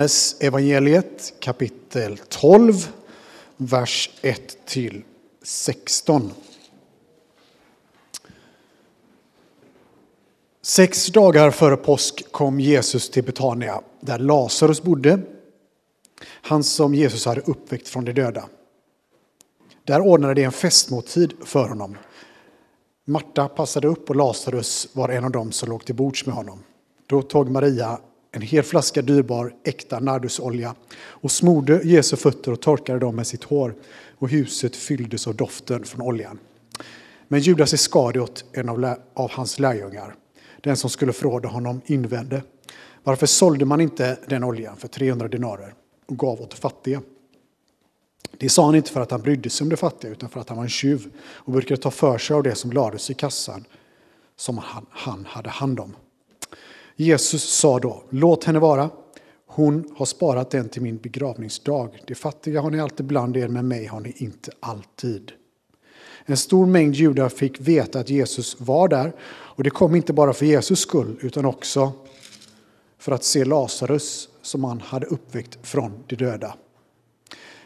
Johannes evangeliet kapitel 12, vers 1 till 16. Sex dagar före påsk kom Jesus till Betania, där Lazarus bodde, han som Jesus hade uppväckt från de döda. Där ordnade de en festmåltid för honom. Marta passade upp och Lazarus var en av dem som låg till bords med honom. Då tog Maria en hel flaska dyrbar äkta nardusolja och smorde Jesu fötter och torkade dem med sitt hår och huset fylldes av doften från oljan. Men Judas Iskariot, en av, av hans lärjungar, den som skulle förråda honom, invände varför sålde man inte den oljan för 300 denarer och gav åt fattiga? Det sa han inte för att han brydde sig om de fattiga utan för att han var en tjuv och brukade ta för sig av det som lades i kassan som han, han hade hand om. Jesus sa då, låt henne vara. Hon har sparat den till min begravningsdag. De fattiga har ni alltid bland er, men mig har ni inte alltid. En stor mängd judar fick veta att Jesus var där och det kom inte bara för Jesus skull utan också för att se Lazarus som han hade uppväckt från de döda.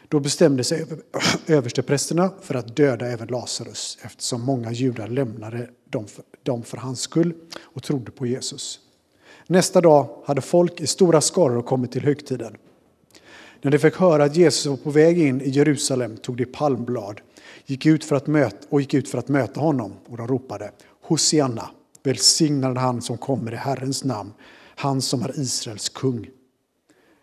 Då bestämde sig översteprästerna för att döda även Lazarus eftersom många judar lämnade dem för hans skull och trodde på Jesus. Nästa dag hade folk i stora skaror kommit till högtiden. När de fick höra att Jesus var på väg in i Jerusalem tog de palmblad gick ut för att möta, och gick ut för att möta honom och de ropade Hosianna, välsignad han som kommer i Herrens namn, han som är Israels kung.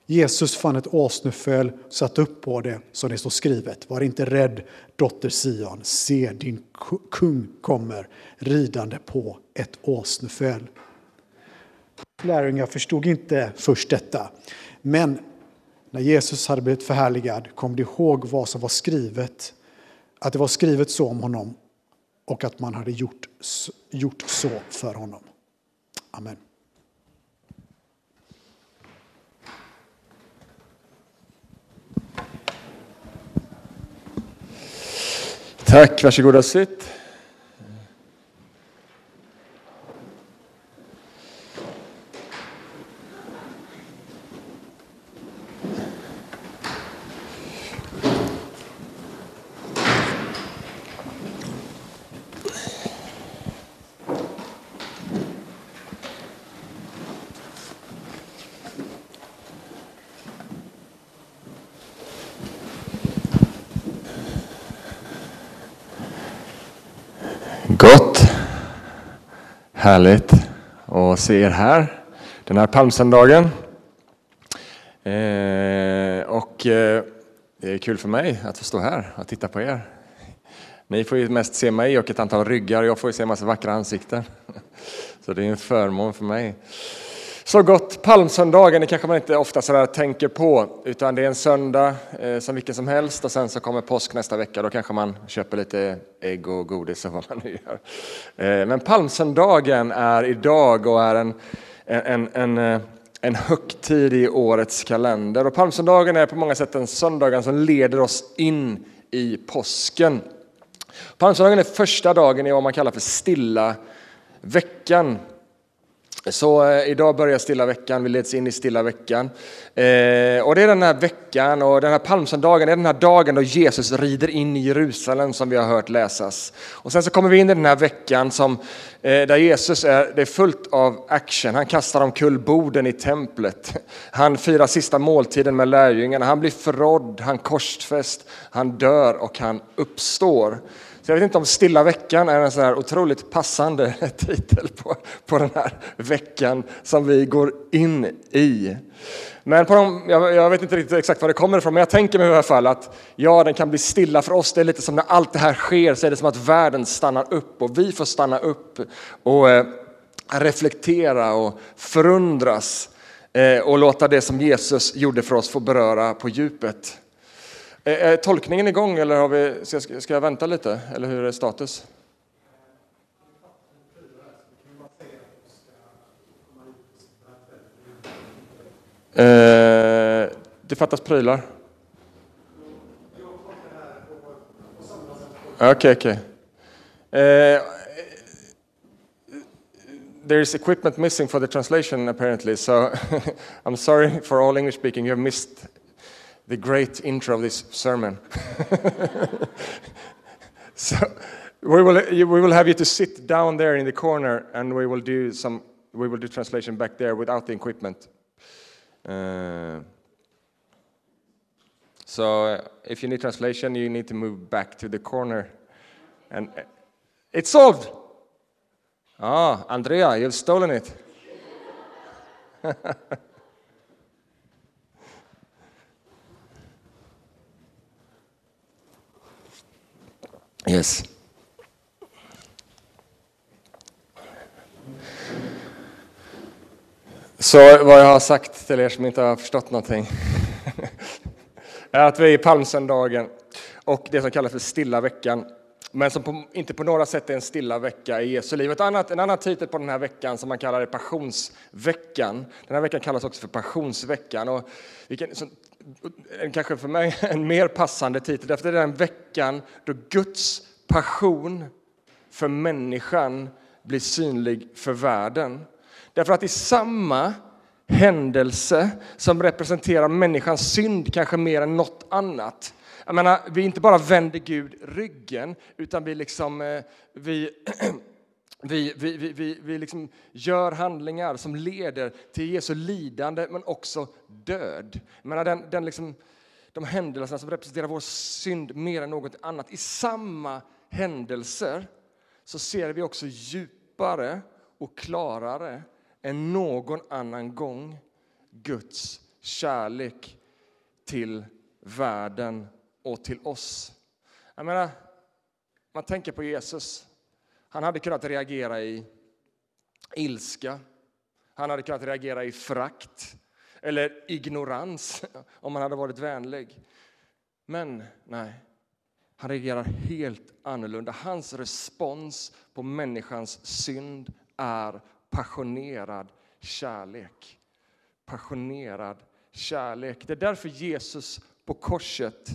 Jesus fann ett åsneföl, och satte upp på det, som det står skrivet. Var inte rädd, dotter Sion, se din kung kommer ridande på ett åsneföl. Lärjungar förstod inte först detta. Men när Jesus hade blivit förhärligad kom de ihåg vad som var skrivet, att det var skrivet så om honom och att man hade gjort, gjort så för honom. Amen. Tack, varsågoda sitt. Gott. Härligt att se er här den här palmsöndagen. Eh, och eh, det är kul för mig att få stå här och titta på er. Ni får ju mest se mig och ett antal ryggar, jag får ju se en massa vackra ansikten. Så det är en förmån för mig. Så gott, palmsöndagen, det kanske man inte ofta sådär tänker på, utan det är en söndag eh, som vilken som helst och sen så kommer påsk nästa vecka, då kanske man köper lite ägg och godis och vad man nu gör. Eh, men palmsöndagen är idag och är en, en, en, en eh, högtid i årets kalender. Och palmsöndagen är på många sätt en söndagen som leder oss in i påsken. Palmsöndagen är första dagen i vad man kallar för stilla veckan. Så eh, idag börjar stilla veckan, vi leds in i stilla veckan. Eh, och det är den här veckan och den här palmsöndagen, är den här dagen då Jesus rider in i Jerusalem som vi har hört läsas. Och sen så kommer vi in i den här veckan som, eh, där Jesus är, det är fullt av action. Han kastar omkull borden i templet. Han firar sista måltiden med lärjungarna. Han blir förrådd, han korsfäst, han dör och han uppstår. Så jag vet inte om Stilla veckan är en sån här otroligt passande titel på, på den här veckan som vi går in i. Men på de, jag, jag, vet inte riktigt exakt var det kommer ifrån, men jag tänker mig i alla fall att ja, den kan bli stilla för oss. Det är lite som när allt det här sker så är det som att världen stannar upp och vi får stanna upp och eh, reflektera och förundras eh, och låta det som Jesus gjorde för oss få beröra på djupet. Eh, är tolkningen igång eller har vi, ska, ska jag vänta lite? Eller hur är status? Eh, det fattas prylar. Okej, okay, okej. Okay. Eh, there is equipment missing for the translation apparently, so I'm sorry for all English speaking, you have missed the great intro of this sermon. so we will, we will have you to sit down there in the corner and we will do some, we will do translation back there without the equipment. Uh, so uh, if you need translation, you need to move back to the corner. And uh, it's solved. Ah, Andrea, you've stolen it. yes. Så vad jag har sagt till er som inte har förstått någonting är att vi är i palmsöndagen och det som kallas för stilla veckan men som på, inte på några sätt är en stilla vecka i Jesu liv. Ett annat, en annan titel på den här veckan som man kallar det passionsveckan. Den här veckan kallas också för passionsveckan. Och vilken, så, kanske för mig en mer passande titel, därför det är den veckan då Guds passion för människan blir synlig för världen. Därför att i samma händelse som representerar människans synd kanske mer än något annat jag menar, vi inte bara vänder Gud ryggen, utan vi, liksom, eh, vi vi, vi, vi, vi, vi liksom gör handlingar som leder till Jesu lidande, men också död. Menar, den, den liksom, de händelserna som representerar vår synd mer än något annat. I samma händelser så ser vi också djupare och klarare än någon annan gång Guds kärlek till världen och till oss. Jag menar, man tänker på Jesus. Han hade kunnat reagera i ilska. Han hade kunnat reagera i frakt eller ignorans om han hade varit vänlig. Men nej, han reagerar helt annorlunda. Hans respons på människans synd är passionerad kärlek. Passionerad kärlek. Det är därför Jesus på korset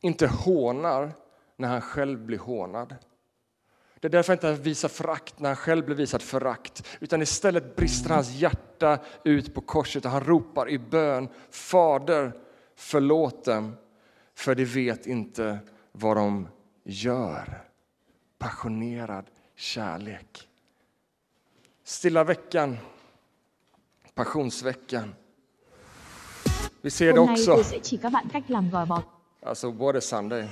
inte hånar när han själv blir hånad. Det är därför han inte visar förakt när han själv blir visad förakt, utan istället brister hans hjärta ut på korset och han ropar i bön, Fader, förlåt dem, för de vet inte vad de gör. Passionerad kärlek. Stilla veckan, passionsveckan. Vi ser det också. Alltså, what a Sunday.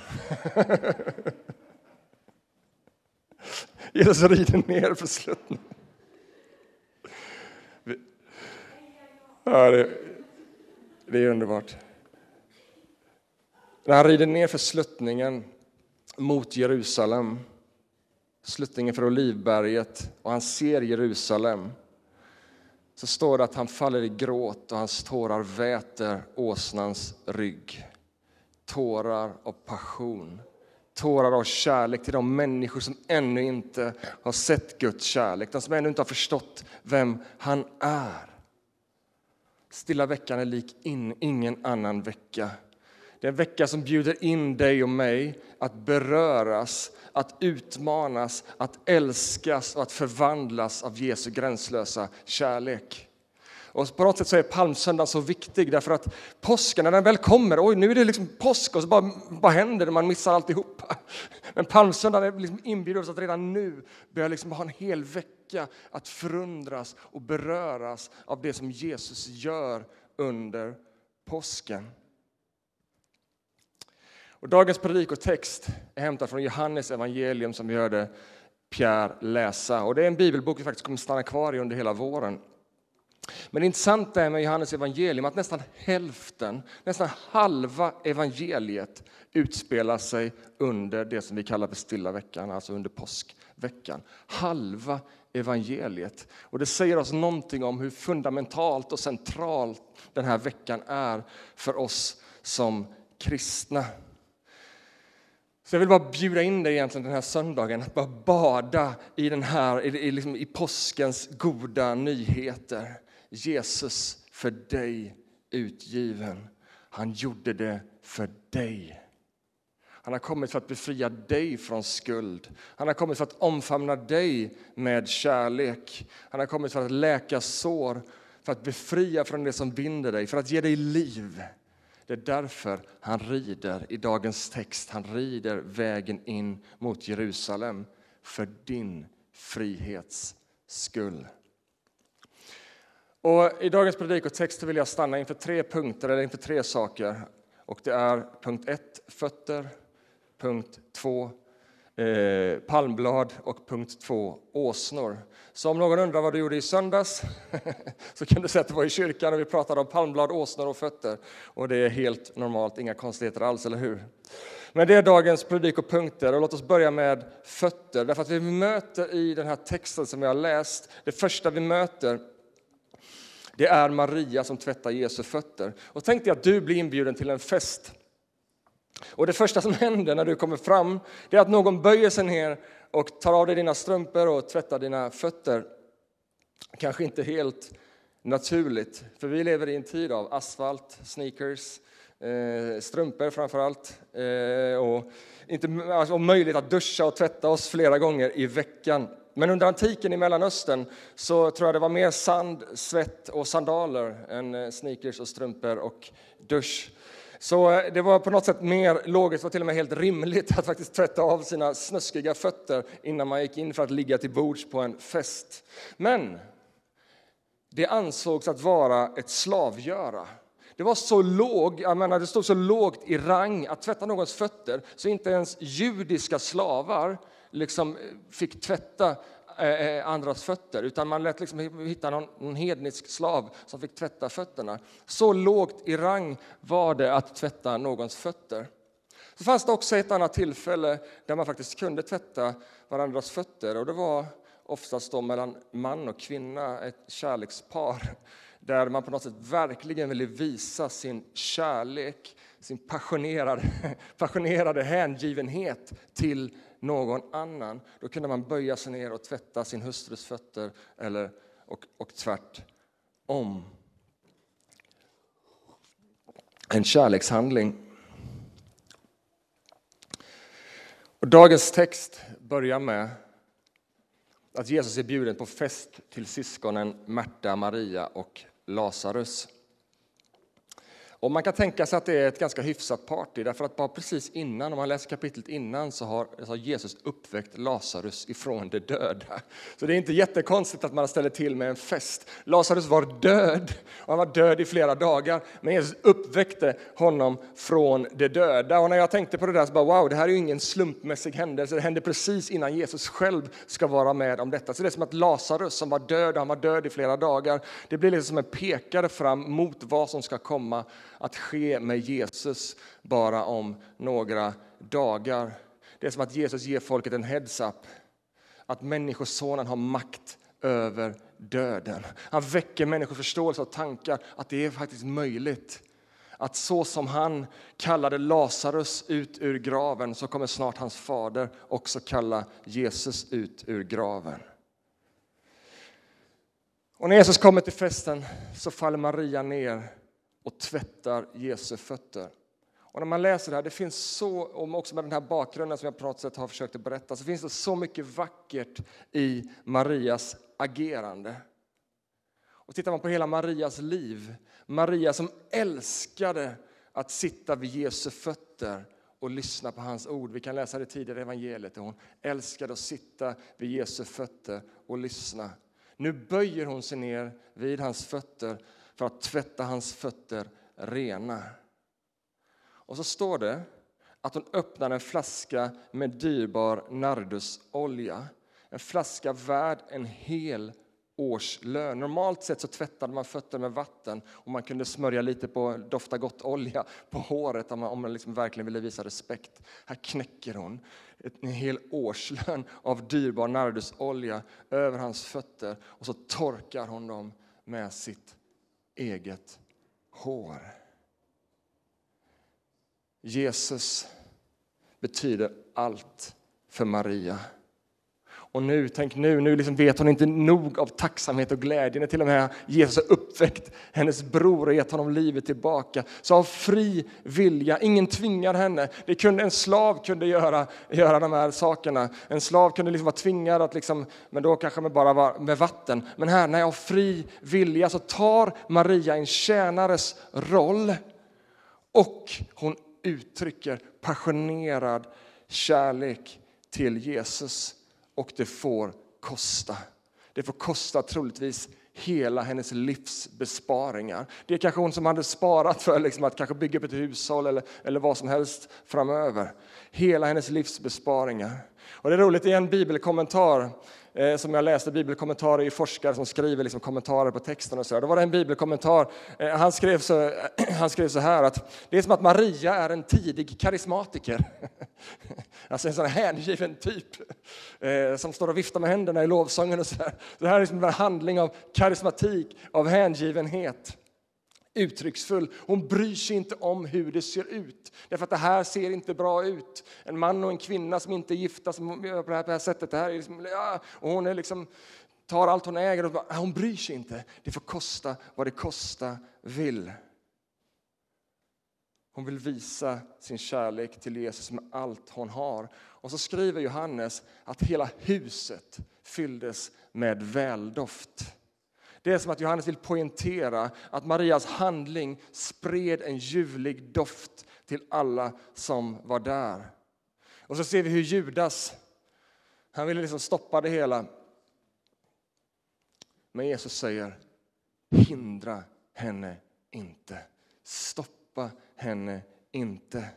Jesus rider ner för sluttningen. Ja, det, det är underbart. När han rider ner för sluttningen mot Jerusalem, sluttningen för Olivberget, och han ser Jerusalem, så står det att han faller i gråt och hans tårar väter åsnans rygg tårar av passion, tårar av kärlek till de människor som ännu inte har sett Guds kärlek, de som ännu inte har förstått vem han är. Stilla veckan är lik in, ingen annan vecka. Det är en vecka som bjuder in dig och mig att beröras, att utmanas, att älskas och att förvandlas av Jesu gränslösa kärlek. Och på något sätt så är palmsöndagen så viktig därför att påsken, när den väl kommer, oj nu är det liksom påsk och så bara, bara händer det, man missar alltihop. Men palmsöndagen liksom inbjuder oss att redan nu börja liksom ha en hel vecka att förundras och beröras av det som Jesus gör under påsken. Och dagens predikotext är hämtad från Johannes evangelium som vi hörde Pierre läsa. Och det är en bibelbok vi faktiskt kommer stanna kvar i under hela våren. Men det intressanta är med Johannes evangelium att nästan hälften, nästan halva evangeliet utspelar sig under det som vi kallar för stilla veckan, alltså under påskveckan. Halva evangeliet. Och det säger oss någonting om hur fundamentalt och centralt den här veckan är för oss som kristna. Så jag vill bara bjuda in dig egentligen den här söndagen att bara bada i, den här, i, i, liksom i påskens goda nyheter. Jesus för dig utgiven. Han gjorde det för dig. Han har kommit för att befria dig från skuld. Han har kommit för att omfamna dig med kärlek. Han har kommit för att läka sår, för att befria från det som binder dig, för att ge dig liv. Det är därför han rider i dagens text. Han rider vägen in mot Jerusalem för din frihets skull. Och I dagens predikotext vill jag stanna inför tre punkter, eller inför tre saker. Och det är punkt 1, fötter, punkt 2, eh, palmblad och punkt 2, åsnor. Så om någon undrar vad du gjorde i söndags så kan du säga att det var i kyrkan och vi pratade om palmblad, åsnor och fötter. Och det är helt normalt, inga konstigheter alls, eller hur? Men det är dagens predikopunkter och låt oss börja med fötter. Därför att vi möter i den här texten som vi har läst, det första vi möter det är Maria som tvättar Jesu fötter. Och tänk dig att du blir inbjuden till en fest. Och det första som händer när du kommer fram, det är att någon böjer sig ner och tar av dig dina strumpor och tvättar dina fötter. Kanske inte helt naturligt, för vi lever i en tid av asfalt, sneakers, eh, strumpor framför allt, eh, och inte, alltså, möjlighet att duscha och tvätta oss flera gånger i veckan. Men under antiken i Mellanöstern så tror jag det var mer sand, svett och sandaler än eh, sneakers och strumpor och dusch. Så eh, det var på något sätt mer logiskt och till och med helt rimligt att faktiskt tvätta av sina snuskiga fötter innan man gick in för att ligga till bords på en fest. Men det ansågs att vara ett slavgöra. Det var så låg, jag menar, det stod så lågt i rang att tvätta någons fötter så inte ens judiska slavar liksom fick tvätta eh, eh, andras fötter, utan man lät liksom hitta någon, någon hednisk slav som fick tvätta fötterna. Så lågt i rang var det att tvätta någons fötter. Så fanns det också ett annat tillfälle där man faktiskt kunde tvätta varandras fötter och det var oftast då mellan man och kvinna, ett kärlekspar där man på något sätt verkligen ville visa sin kärlek, sin passionerade, passionerade hängivenhet till någon annan. Då kunde man böja sig ner och tvätta sin hustrus fötter eller, och, och tvärtom. En kärlekshandling. Och dagens text börjar med att Jesus är bjuden på fest till syskonen Märta, Maria och Lazarus. Och man kan tänka sig att det är ett ganska hyfsat party, därför att bara precis innan, om man läser kapitlet innan, så har, så har Jesus uppväckt Lazarus ifrån de döda. Så det är inte jättekonstigt att man ställer till med en fest. Lazarus var död, och han var död i flera dagar, men Jesus uppväckte honom från de döda. Och när jag tänkte på det där så bara wow, det här är ju ingen slumpmässig händelse, det hände precis innan Jesus själv ska vara med om detta. Så det är som att Lazarus som var död, han var död i flera dagar, det blir liksom en pekare fram mot vad som ska komma att ske med Jesus bara om några dagar. Det är som att Jesus ger folket en heads-up, att Människosonen har makt över döden. Han väcker människors förståelse och tankar att det är faktiskt möjligt att så som han kallade Lazarus ut ur graven så kommer snart hans fader också kalla Jesus ut ur graven. Och när Jesus kommer till festen så faller Maria ner och tvättar Jesu fötter. Och när man läser det här, det finns så, och också med den här bakgrunden som jag på något sätt har försökt att berätta, så finns det så mycket vackert i Marias agerande. Och tittar man på hela Marias liv, Maria som älskade att sitta vid Jesu fötter och lyssna på hans ord. Vi kan läsa det tidigare i evangeliet. Hon älskade att sitta vid Jesu fötter och lyssna. Nu böjer hon sig ner vid hans fötter för att tvätta hans fötter rena. Och så står det att hon öppnar en flaska med dyrbar nardusolja. En flaska värd en hel årslön. Normalt sett så tvättade man fötter med vatten och man kunde smörja lite på dofta gott-olja på håret om man, om man liksom verkligen ville visa respekt. Här knäcker hon en hel årslön av dyrbar nardusolja över hans fötter och så torkar hon dem med sitt eget hår. Jesus betyder allt för Maria. Och nu, tänk nu, nu liksom vet hon inte nog av tacksamhet och glädje när till och med Jesus har uppväckt hennes bror och gett honom livet tillbaka. Så av fri vilja, ingen tvingar henne. Det kunde, en slav kunde göra, göra de här sakerna. En slav kunde liksom vara tvingad att, liksom, men då kanske med bara med vatten. Men här, när jag av fri vilja så tar Maria en tjänares roll och hon uttrycker passionerad kärlek till Jesus och det får kosta. Det får kosta troligtvis hela hennes livsbesparingar. Det är kanske hon som hade sparat för liksom att kanske bygga upp ett hushåll eller, eller vad som helst framöver. Hela hennes livsbesparingar. Och det är roligt, i en bibelkommentar eh, som jag läste, bibelkommentarer i, forskare som skriver liksom kommentarer på texten och så. Då var det en bibelkommentar, eh, han, skrev så, han skrev så här att det är som att Maria är en tidig karismatiker. alltså en sån hängiven typ eh, som står och viftar med händerna i lovsången och så här. Det här är liksom en handling av karismatik, av hängivenhet uttrycksfull. Hon bryr sig inte om hur det ser ut. Därför att det här ser inte bra ut. En man och en kvinna som inte är gifta som gör på det här, på det här sättet. Det här är liksom, ja, och hon är liksom, tar allt hon äger och bara, hon bryr sig inte. Det får kosta vad det kosta vill. Hon vill visa sin kärlek till Jesus med allt hon har. Och så skriver Johannes att hela huset fylldes med väldoft. Det är som att Johannes vill poängtera att Marias handling spred en ljuvlig doft till alla som var där. Och så ser vi hur Judas, han ville liksom stoppa det hela. Men Jesus säger, hindra henne inte. Stoppa henne inte.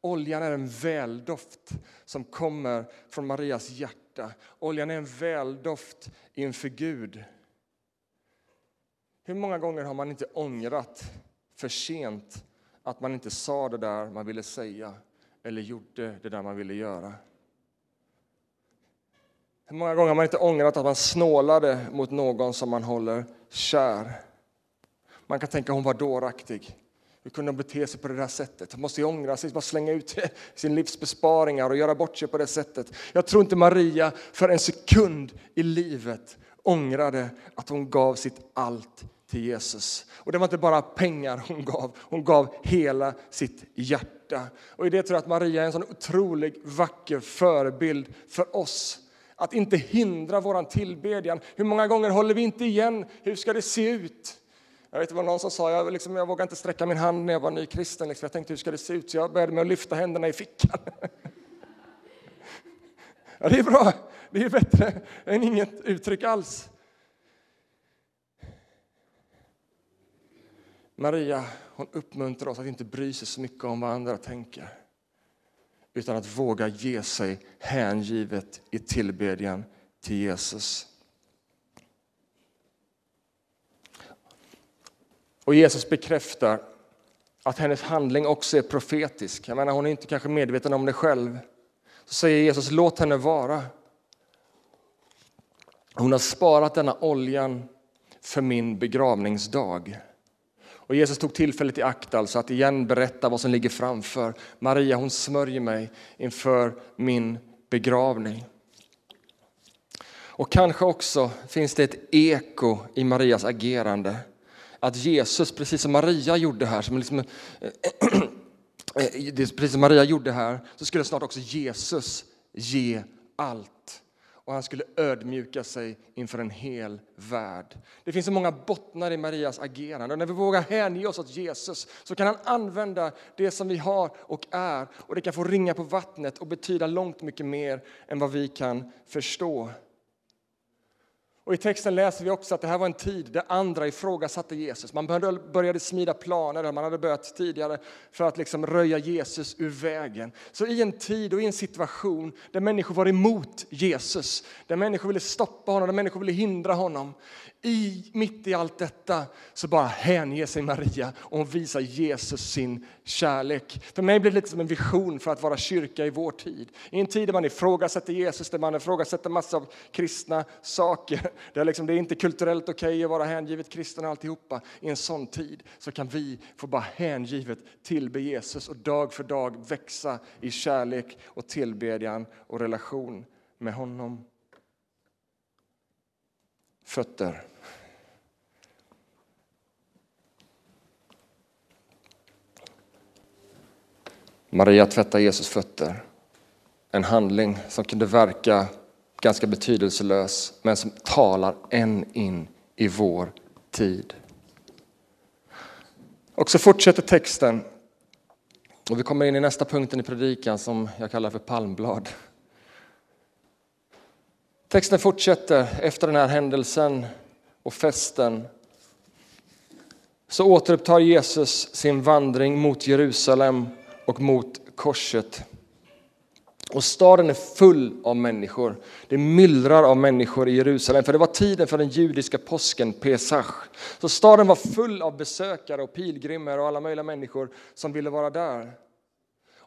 Oljan är en väldoft som kommer från Marias hjärta. Oljan är en väldoft inför Gud. Hur många gånger har man inte ångrat för sent att man inte sa det där man ville säga eller gjorde det där man ville göra? Hur många gånger har man inte ångrat att man snålade mot någon som man håller kär? Man kan tänka hon var dåraktig. Hur kunde hon bete sig på det där sättet? Hon måste ju ångra sig, bara slänga ut sin livsbesparingar och göra bort sig på det sättet. Jag tror inte Maria för en sekund i livet ångrade att hon gav sitt allt till Jesus. Och det var inte bara pengar hon gav, hon gav hela sitt hjärta. Och i det tror jag att Maria är en sån otroligt vacker förebild för oss. Att inte hindra våran tillbedjan. Hur många gånger håller vi inte igen? Hur ska det se ut? Jag vet vad någon som sa, jag, liksom, jag vågade inte sträcka min hand när jag var ny kristen. Liksom. Jag tänkte, hur ska det se ut? Så jag började med att lyfta händerna i fickan. ja, det är bra. Det är bättre än inget uttryck alls. Maria hon uppmuntrar oss att inte bry sig så mycket om vad andra tänker utan att våga ge sig hängivet i tillbedjan till Jesus. Och Jesus bekräftar att hennes handling också är profetisk. Jag menar, hon är inte kanske medveten om det själv. Så säger Jesus, låt henne vara. Hon har sparat denna oljan för min begravningsdag. Och Jesus tog tillfället i akt alltså att igen berätta vad som ligger framför. Maria hon smörjer mig inför min begravning. Och kanske också finns det ett eko i Marias agerande. Att Jesus, precis som Maria gjorde här, som liksom, eh, eh, precis som Maria gjorde här, så skulle snart också Jesus ge allt och han skulle ödmjuka sig inför en hel värld. Det finns så många bottnar i Marias agerande och när vi vågar hänge oss åt Jesus så kan han använda det som vi har och är och det kan få ringa på vattnet och betyda långt mycket mer än vad vi kan förstå. Och I texten läser vi också att det här var en tid där andra ifrågasatte Jesus. Man började smida planer, man hade börjat tidigare, för att liksom röja Jesus ur vägen. Så i en tid och i en situation där människor var emot Jesus, där människor ville stoppa honom, där människor ville hindra honom, i, mitt i allt detta så bara hänger sig Maria och hon visar Jesus sin kärlek. För mig blir det lite som en vision för att vara kyrka i vår tid. I en tid där man ifrågasätter Jesus, där man ifrågasätter massa av kristna saker. Där liksom det är inte kulturellt okej okay att vara hängivet kristen och alltihopa. I en sån tid så kan vi få bara hängivet tillbe Jesus och dag för dag växa i kärlek och tillbedjan och relation med honom fötter. Maria tvättar Jesus fötter. En handling som kunde verka ganska betydelselös, men som talar än in i vår tid. Och så fortsätter texten. Och vi kommer in i nästa punkten i predikan som jag kallar för palmblad. Texten fortsätter efter den här händelsen och festen. Så återupptar Jesus sin vandring mot Jerusalem och mot korset. Och staden är full av människor. Det myllrar av människor i Jerusalem, för det var tiden för den judiska påsken, Pesach. Så staden var full av besökare och pilgrimer och alla möjliga människor som ville vara där.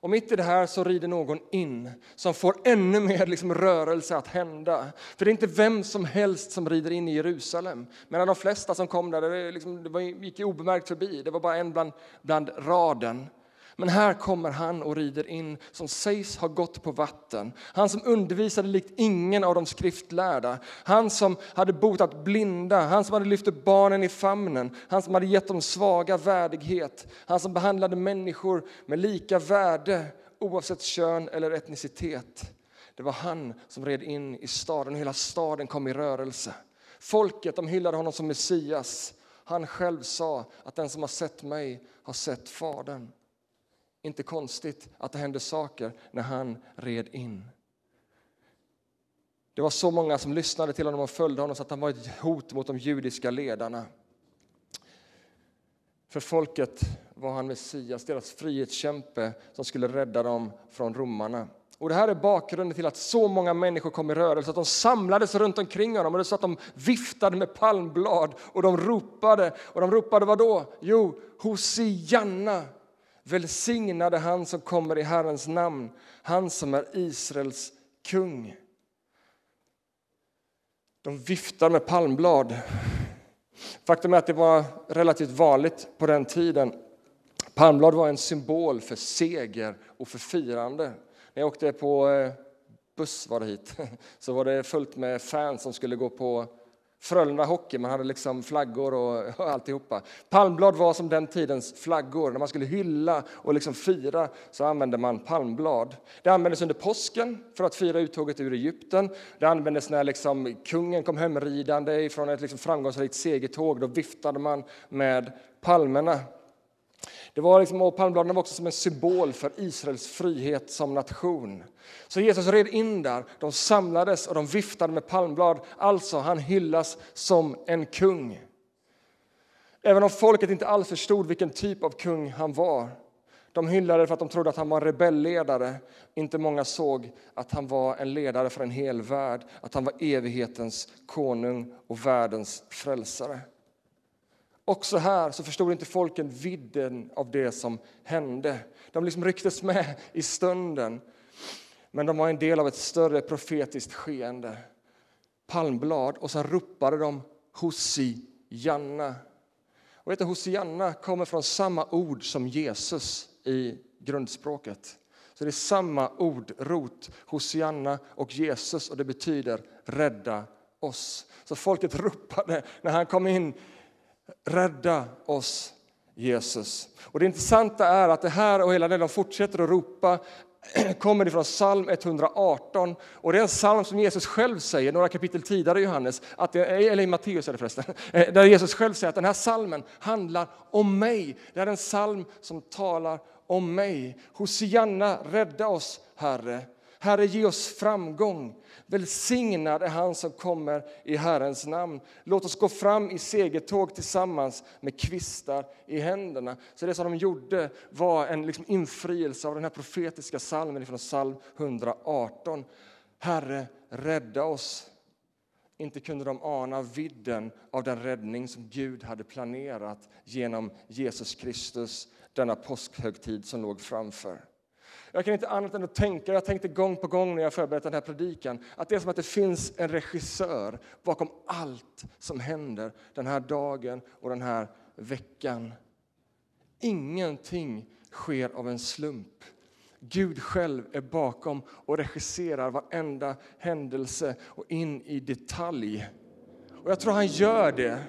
Och mitt i det här så rider någon in som får ännu mer liksom rörelse att hända. För det är inte vem som helst som rider in i Jerusalem. Medan de flesta som kom där, det, liksom, det gick obemärkt förbi. Det var bara en bland, bland raden. Men här kommer han och rider in som sägs ha gått på vatten. Han som undervisade likt ingen av de skriftlärda. Han som hade botat blinda, han som hade lyft upp barnen i famnen. Han som hade gett de svaga värdighet. Han som behandlade människor med lika värde oavsett kön eller etnicitet. Det var han som red in i staden och hela staden kom i rörelse. Folket de hyllade honom som Messias. Han själv sa att den som har sett mig har sett Fadern. Inte konstigt att det hände saker när han red in. Det var så många som lyssnade till honom och följde honom så att han var ett hot mot de judiska ledarna. För folket var han Messias, deras frihetskämpe som skulle rädda dem från romarna. Och Det här är bakgrunden till att så många människor kom i rörelse, att de samlades runt omkring honom och det så att de viftade med palmblad och de ropade. Och de ropade vad då? Jo, Hosianna, Välsignade han som kommer i Herrens namn, han som är Israels kung. De viftar med palmblad. Faktum är att det var relativt vanligt på den tiden. Palmblad var en symbol för seger och för firande. När jag åkte på eh, buss var det hit, så var det fullt med fans som skulle gå på Frölunda Hockey, man hade liksom flaggor och, och alltihopa. Palmblad var som den tidens flaggor. När man skulle hylla och liksom fira så använde man palmblad. Det användes under påsken för att fira uttåget ur Egypten. Det användes när liksom kungen kom hemridande från ett liksom framgångsrikt segertåg. Då viftade man med palmerna. Det var liksom, och palmbladen var också som en symbol för Israels frihet som nation. Så Jesus red in där, de samlades och de viftade med palmblad. Alltså, han hyllas som en kung. Även om folket inte alls förstod vilken typ av kung han var. De hyllade för att de trodde att han var en rebellledare. Inte många såg att han var en ledare för en hel värld, att han var evighetens konung och världens frälsare. Också här så förstod inte folken vidden av det som hände. De liksom rycktes med i stunden, men de var en del av ett större profetiskt skeende. Palmblad, och så ropade de Hosianna. Och vet du, Hosianna kommer från samma ord som Jesus i grundspråket. Så det är samma ordrot, Hosianna och Jesus, och det betyder rädda oss. Så folket ropade när han kom in Rädda oss, Jesus. Och Det intressanta är att det här och hela det de fortsätter att ropa kommer ifrån psalm 118. Och Det är en psalm som Jesus själv säger, några kapitel tidigare i Johannes, att det, eller i Matteus är det förresten, eh, där Jesus själv säger att den här psalmen handlar om mig. Det är en psalm som talar om mig. Hosianna, rädda oss, Herre. Herre, ge oss framgång. Välsignad är han som kommer i Herrens namn. Låt oss gå fram i segertåg tillsammans med kvistar i händerna. Så det som de gjorde var en liksom infrielse av den här profetiska salmen från psalm 118. Herre, rädda oss. Inte kunde de ana vidden av den räddning som Gud hade planerat genom Jesus Kristus denna påskhögtid som låg framför. Jag kan inte annat än att tänka, jag tänkte gång på gång när jag förberedde den här predikan, att det är som att det finns en regissör bakom allt som händer den här dagen och den här veckan. Ingenting sker av en slump. Gud själv är bakom och regisserar varenda händelse och in i detalj. Och jag tror han gör det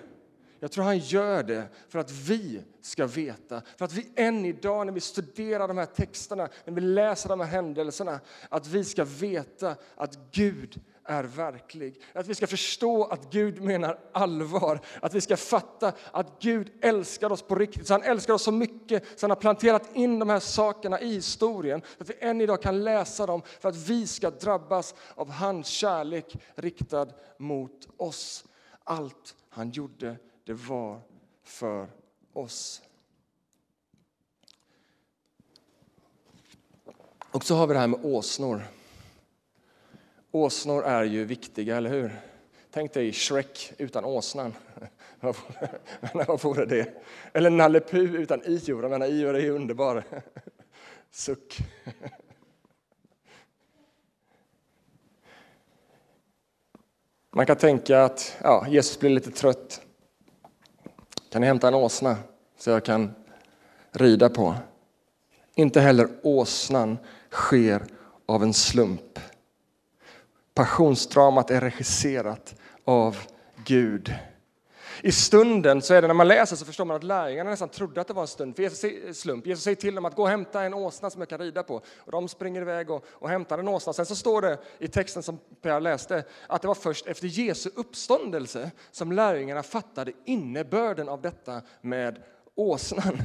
jag tror han gör det för att vi ska veta, för att vi än idag när vi studerar de här texterna, när vi läser de här händelserna, att vi ska veta att Gud är verklig. Att vi ska förstå att Gud menar allvar, att vi ska fatta att Gud älskar oss på riktigt. Så han älskar oss så mycket så han har planterat in de här sakerna i historien, så att vi än idag kan läsa dem för att vi ska drabbas av hans kärlek riktad mot oss. Allt han gjorde det var för oss. Och så har vi det här med åsnor. Åsnor är ju viktiga, eller hur? Tänk dig Shrek utan åsnan. Vad vore det? Eller Nalle Puh utan Ior. Jag menar, Ior är ju underbar. Suck. Man kan tänka att ja, Jesus blir lite trött. Kan ni hämta en åsna så jag kan rida på? Inte heller åsnan sker av en slump. Passionsdramat är regisserat av Gud. I stunden, så är det när man läser så förstår man att lärjungarna nästan trodde att det var en stund för Jesus, slump. Jesus säger till dem att gå och hämta en åsna som jag kan rida på. Och de springer iväg och, och hämtar en åsna. Sen så står det i texten som Per läste att det var först efter Jesu uppståndelse som lärjungarna fattade innebörden av detta med åsnan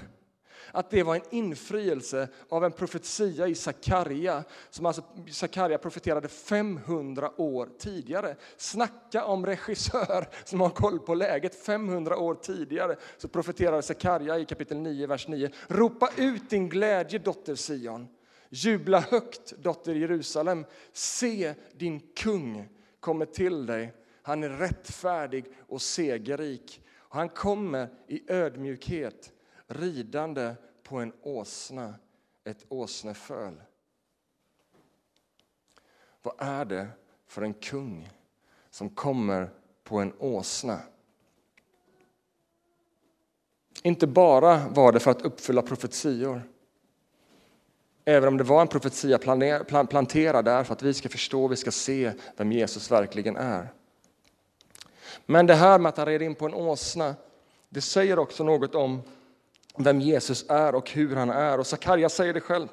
att det var en infrielse av en profetia i Sakarja som alltså Sakarja profeterade 500 år tidigare. Snacka om regissör som har koll på läget. 500 år tidigare så profeterade Sakarja i kapitel 9, vers 9. Ropa ut din glädje, dotter Sion. Jubla högt, dotter Jerusalem. Se, din kung kommer till dig. Han är rättfärdig och segerrik. Han kommer i ödmjukhet ridande på en åsna, ett åsneföl. Vad är det för en kung som kommer på en åsna? Inte bara var det för att uppfylla profetior, även om det var en profetia planterad där för att vi ska förstå vi ska se vem Jesus verkligen är. Men det här med att han red in på en åsna, det säger också något om vem Jesus är och hur han är. Och Sakarja säger det själv,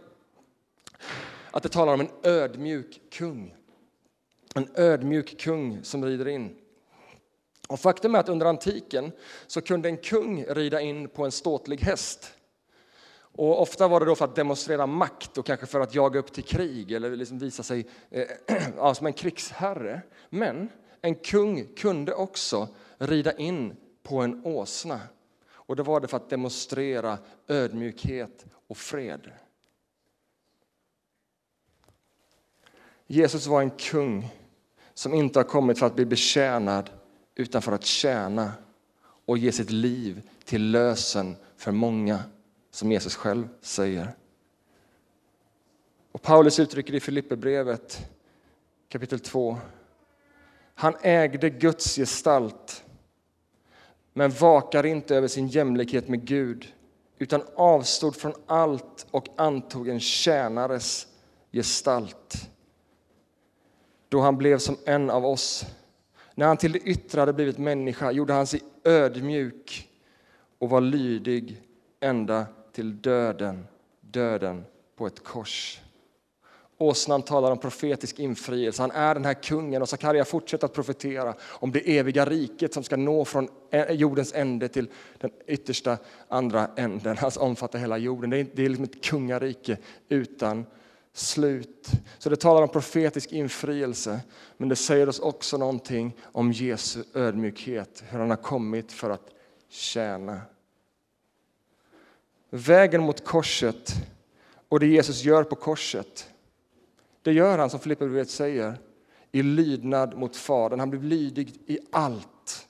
att det talar om en ödmjuk kung. En ödmjuk kung som rider in. Och faktum är att under antiken så kunde en kung rida in på en ståtlig häst. Och ofta var det då för att demonstrera makt och kanske för att jaga upp till krig eller liksom visa sig eh, ja, som en krigsherre. Men en kung kunde också rida in på en åsna och det var det för att demonstrera ödmjukhet och fred. Jesus var en kung som inte har kommit för att bli betjänad utan för att tjäna och ge sitt liv till lösen för många, som Jesus själv säger. Och Paulus uttrycker i Filipperbrevet kapitel 2. Han ägde Guds gestalt men vakar inte över sin jämlikhet med Gud utan avstod från allt och antog en tjänares gestalt då han blev som en av oss. När han till det yttre hade blivit människa gjorde han sig ödmjuk och var lydig ända till döden, döden på ett kors. Åsnan talar om profetisk infrielse. Han är den här kungen och Sakarja fortsätter att profetera om det eviga riket som ska nå från jordens ände till den yttersta andra änden. Alltså omfatta hela jorden. Det är, det är liksom ett kungarike utan slut. Så det talar om profetisk infrielse, men det säger oss också någonting om Jesu ödmjukhet, hur han har kommit för att tjäna. Vägen mot korset och det Jesus gör på korset det gör han, som Filipperbrevet säger, i lydnad mot Fadern. Han blir lydig i allt.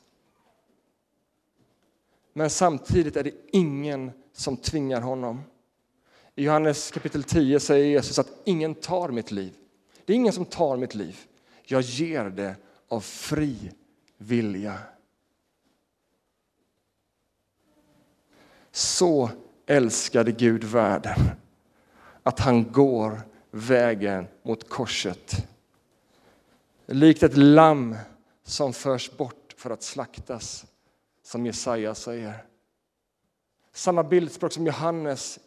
Men samtidigt är det ingen som tvingar honom. I Johannes kapitel 10 säger Jesus att ingen tar mitt liv. Det är ingen som tar mitt liv. Jag ger det av fri vilja. Så älskade Gud världen att han går vägen mot korset. Likt ett lamm som förs bort för att slaktas, som Jesaja säger. Samma bildspråk som Johannes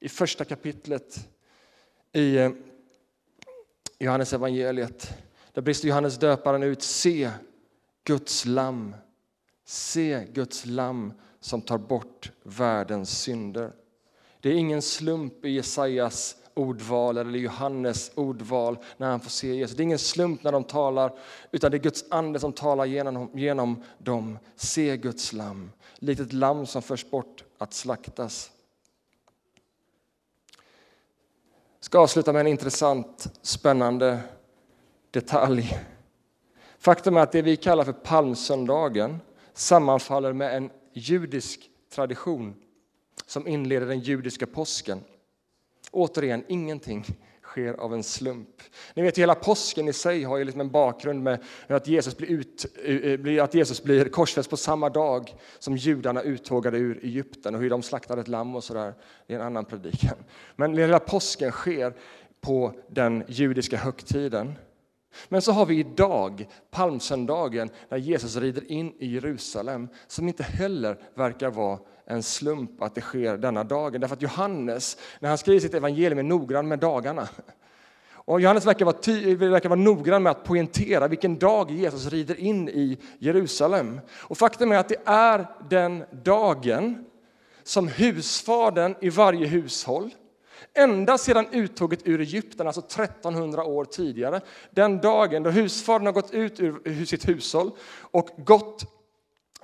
i första kapitlet i eh, Johannes evangeliet. Där brister Johannes döparen ut. Se Guds lamm. Se Guds lamm som tar bort världens synder. Det är ingen slump i Jesajas ordval eller Johannes ordval när han får se Jesus. Det är ingen slump när de talar, utan det är Guds ande som talar genom, genom dem. Se Guds lamm, likt ett lamm som förs bort att slaktas. Jag ska avsluta med en intressant, spännande detalj. Faktum är att det vi kallar för palmsöndagen sammanfaller med en judisk tradition som inleder den judiska påsken. Återigen, ingenting sker av en slump. Ni vet, hela påsken i sig har ju liksom en bakgrund med att Jesus blir, ut, eh, eh, att Jesus blir korsfäst på samma dag som judarna uttågade ur Egypten och hur de slaktade ett lamm och sådär. Det är en annan predikan. Men hela påsken sker på den judiska högtiden. Men så har vi idag, palmsöndagen, när Jesus rider in i Jerusalem som inte heller verkar vara en slump att det sker denna dagen. Därför att Johannes, när han skriver sitt evangelium, är noggrann med dagarna. Och Johannes verkar vara, ty, verkar vara noggrann med att poängtera vilken dag Jesus rider in i Jerusalem. Och faktum är att det är den dagen som husfadern i varje hushåll Ända sedan uttåget ur Egypten, alltså 1300 år tidigare, den dagen då husfadern har gått ut ur sitt hushåll och gått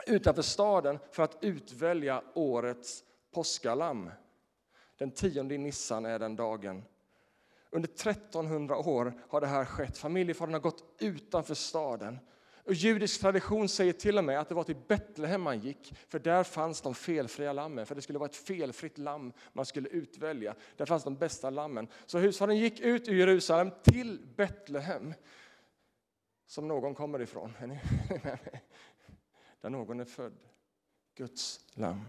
utanför staden för att utvälja årets påskalamm. Den tionde i Nissan är den dagen. Under 1300 år har det här skett. Familjefadern har gått utanför staden och judisk tradition säger till och med att det var till Betlehem man gick, för där fanns de felfria lammen. För det skulle vara ett felfritt lamm man skulle utvälja. Där fanns de bästa lammen. Så husfadern gick ut ur Jerusalem till Betlehem, som någon kommer ifrån. Är ni med mig? Där någon är född. Guds lamm.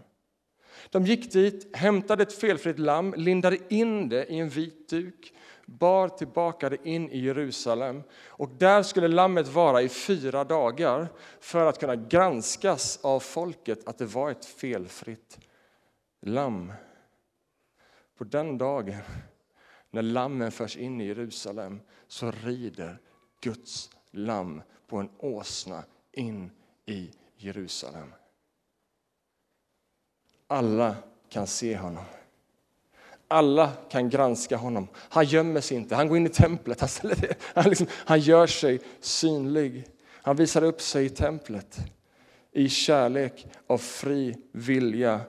De gick dit, hämtade ett felfritt lamm, lindade in det i en vit duk bar tillbaka det in i Jerusalem. Och där skulle lammet vara i fyra dagar för att kunna granskas av folket att det var ett felfritt lamm. På den dagen, när lammen förs in i Jerusalem, så rider Guds lamm på en åsna in i Jerusalem. Alla kan se honom. Alla kan granska honom. Han gömmer sig inte, han går in i templet, han, han, liksom, han gör sig synlig. Han visar upp sig i templet. I kärlek och fri vilja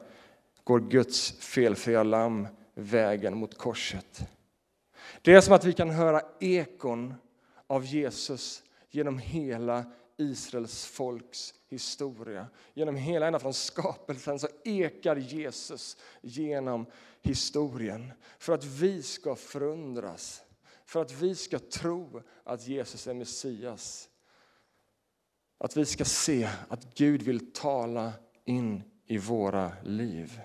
går Guds felfria lamm vägen mot korset. Det är som att vi kan höra ekon av Jesus genom hela Israels folks historia. Genom hela ända från skapelsen så ekar Jesus genom historien för att vi ska förundras, för att vi ska tro att Jesus är Messias. Att vi ska se att Gud vill tala in i våra liv.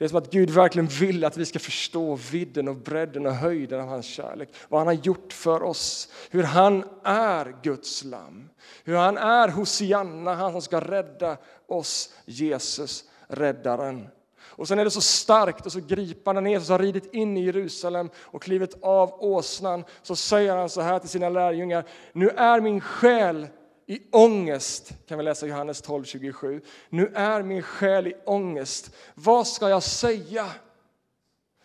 Det är som att Gud verkligen vill att vi ska förstå vidden och bredden och höjden av hans kärlek. Vad han har gjort för oss. Hur han är Guds lamm. Hur han är Hosianna, han som ska rädda oss, Jesus, räddaren. Och sen är det så starkt och så gripande när Jesus har ridit in i Jerusalem och klivit av åsnan så säger han så här till sina lärjungar. Nu är min själ i ångest, kan vi läsa Johannes 12.27. Nu är min själ i ångest. Vad ska jag säga?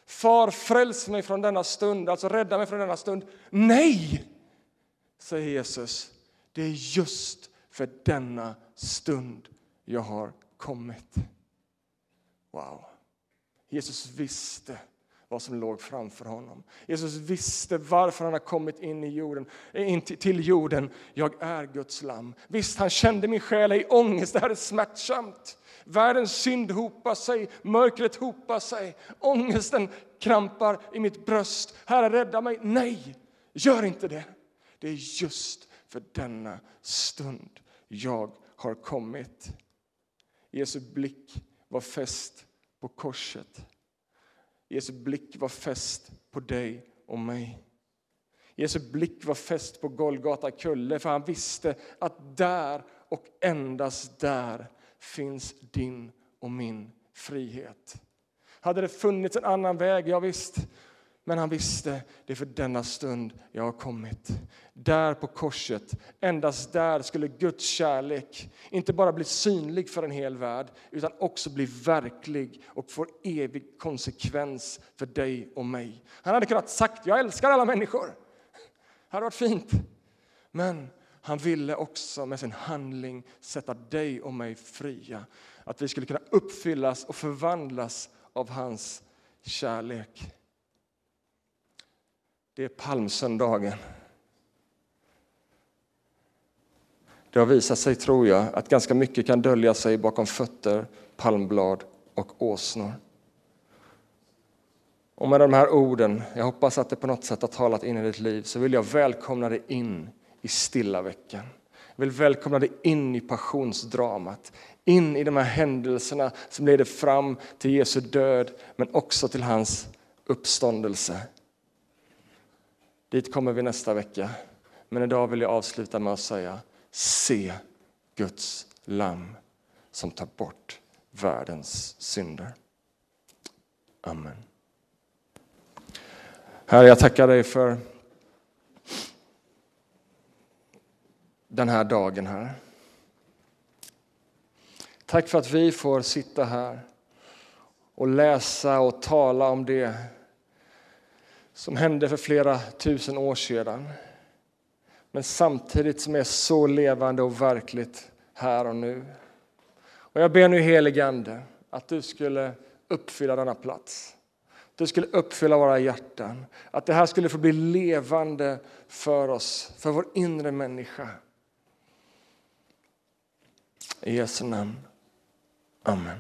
Far, fräls mig från denna stund, alltså rädda mig från denna stund. Nej, säger Jesus. Det är just för denna stund jag har kommit. Wow. Jesus visste vad som låg framför honom. Jesus visste varför han har kommit in, i jorden, in till jorden. Jag är Guds lamm. Visst, han kände min själ i ångest. Det här är smärtsamt. Världens synd hopar sig, mörkret hopar sig. Ångesten krampar i mitt bröst. Herre, rädda mig. Nej, gör inte det. Det är just för denna stund jag har kommit. Jesu blick var fäst på korset. Jesu blick var fäst på dig och mig. Jesu blick var fäst på Golgata kulle för han visste att där och endast där finns din och min frihet. Hade det funnits en annan väg, ja visst, men han visste, det är för denna stund jag har kommit. Där på korset, endast där skulle Guds kärlek inte bara bli synlig för en hel värld utan också bli verklig och få evig konsekvens för dig och mig. Han hade kunnat sagt, jag älskar alla människor. Det hade varit fint. Men han ville också med sin handling sätta dig och mig fria. Att vi skulle kunna uppfyllas och förvandlas av hans kärlek. Det är palmsöndagen. Det har visat sig, tror jag, att ganska mycket kan dölja sig bakom fötter, palmblad och åsnor. Och med de här orden, jag hoppas att det på något sätt har talat in i ditt liv, så vill jag välkomna dig in i stilla veckan. Jag vill välkomna dig in i passionsdramat, in i de här händelserna som leder fram till Jesu död, men också till hans uppståndelse. Dit kommer vi nästa vecka. Men idag vill jag avsluta med att säga se Guds lamm som tar bort världens synder. Amen. Herre, jag tackar dig för den här dagen, här. Tack för att vi får sitta här och läsa och tala om det som hände för flera tusen år sedan men samtidigt som är så levande och verkligt här och nu. Och jag ber nu helige Ande att du skulle uppfylla denna plats. Du skulle uppfylla våra hjärtan. Att det här skulle få bli levande för oss, för vår inre människa. I Jesu namn. Amen.